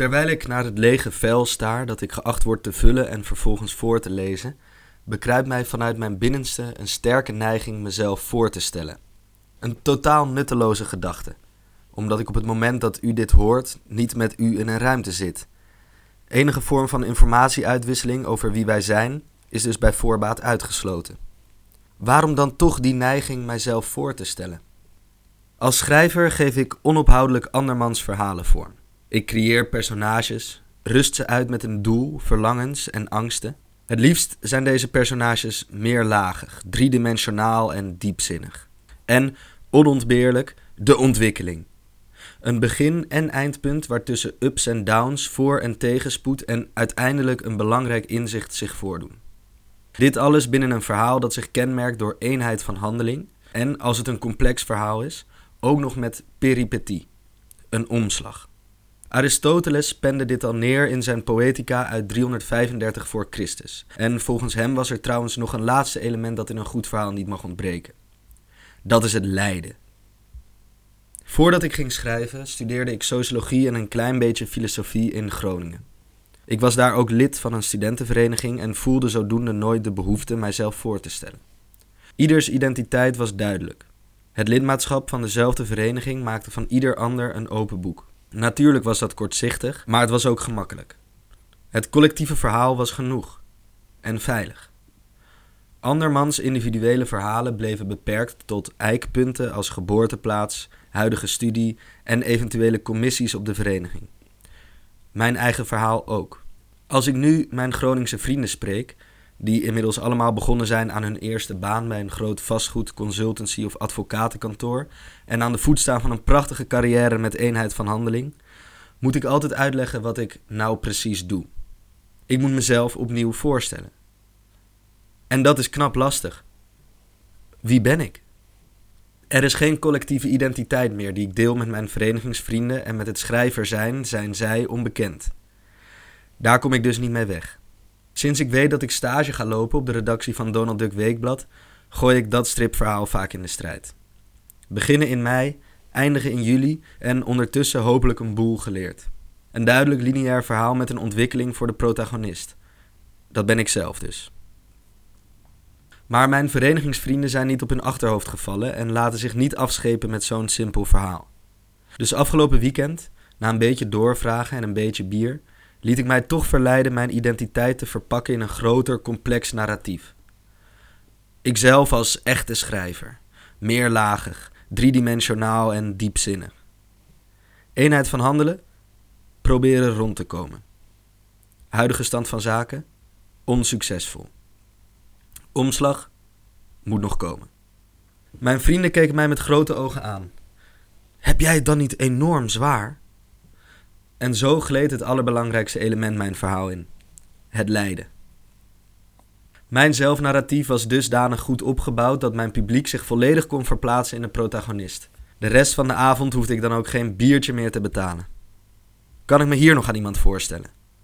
Terwijl ik naar het lege vel staar dat ik geacht word te vullen en vervolgens voor te lezen, bekruipt mij vanuit mijn binnenste een sterke neiging mezelf voor te stellen. Een totaal nutteloze gedachte, omdat ik op het moment dat u dit hoort niet met u in een ruimte zit. Enige vorm van informatieuitwisseling over wie wij zijn is dus bij voorbaat uitgesloten. Waarom dan toch die neiging mijzelf voor te stellen? Als schrijver geef ik onophoudelijk andermans verhalen vorm. Ik creëer personages, rust ze uit met een doel, verlangens en angsten. Het liefst zijn deze personages meerlagig, driedimensionaal en diepzinnig. En, onontbeerlijk, de ontwikkeling. Een begin- en eindpunt waartussen ups en downs, voor- en tegenspoed en uiteindelijk een belangrijk inzicht zich voordoen. Dit alles binnen een verhaal dat zich kenmerkt door eenheid van handeling en, als het een complex verhaal is, ook nog met peripetie, een omslag. Aristoteles pende dit al neer in zijn Poetica uit 335 voor Christus. En volgens hem was er trouwens nog een laatste element dat in een goed verhaal niet mag ontbreken. Dat is het lijden. Voordat ik ging schrijven, studeerde ik sociologie en een klein beetje filosofie in Groningen. Ik was daar ook lid van een studentenvereniging en voelde zodoende nooit de behoefte mijzelf voor te stellen. Ieders identiteit was duidelijk. Het lidmaatschap van dezelfde vereniging maakte van ieder ander een open boek. Natuurlijk was dat kortzichtig, maar het was ook gemakkelijk. Het collectieve verhaal was genoeg en veilig. Andermans individuele verhalen bleven beperkt tot eikpunten als geboorteplaats, huidige studie en eventuele commissies op de vereniging. Mijn eigen verhaal ook. Als ik nu mijn Groningse vrienden spreek, die inmiddels allemaal begonnen zijn aan hun eerste baan bij een groot vastgoed, consultancy of advocatenkantoor en aan de voet staan van een prachtige carrière met eenheid van handeling, moet ik altijd uitleggen wat ik nou precies doe. Ik moet mezelf opnieuw voorstellen. En dat is knap lastig. Wie ben ik? Er is geen collectieve identiteit meer die ik deel met mijn verenigingsvrienden en met het schrijver zijn, zijn zij onbekend. Daar kom ik dus niet mee weg. Sinds ik weet dat ik stage ga lopen op de redactie van Donald Duck Weekblad, gooi ik dat stripverhaal vaak in de strijd. Beginnen in mei, eindigen in juli en ondertussen hopelijk een boel geleerd. Een duidelijk lineair verhaal met een ontwikkeling voor de protagonist. Dat ben ik zelf dus. Maar mijn verenigingsvrienden zijn niet op hun achterhoofd gevallen en laten zich niet afschepen met zo'n simpel verhaal. Dus afgelopen weekend, na een beetje doorvragen en een beetje bier, liet ik mij toch verleiden mijn identiteit te verpakken in een groter, complex narratief. Ikzelf als echte schrijver, meerlagig, driedimensionaal en diepzinnig. Eenheid van handelen? Proberen rond te komen. Huidige stand van zaken? Onsuccesvol. Omslag? Moet nog komen. Mijn vrienden keken mij met grote ogen aan. Heb jij het dan niet enorm zwaar? En zo gleed het allerbelangrijkste element mijn verhaal in: het lijden. Mijn zelfnarratief was dusdanig goed opgebouwd dat mijn publiek zich volledig kon verplaatsen in de protagonist. De rest van de avond hoefde ik dan ook geen biertje meer te betalen. Kan ik me hier nog aan iemand voorstellen?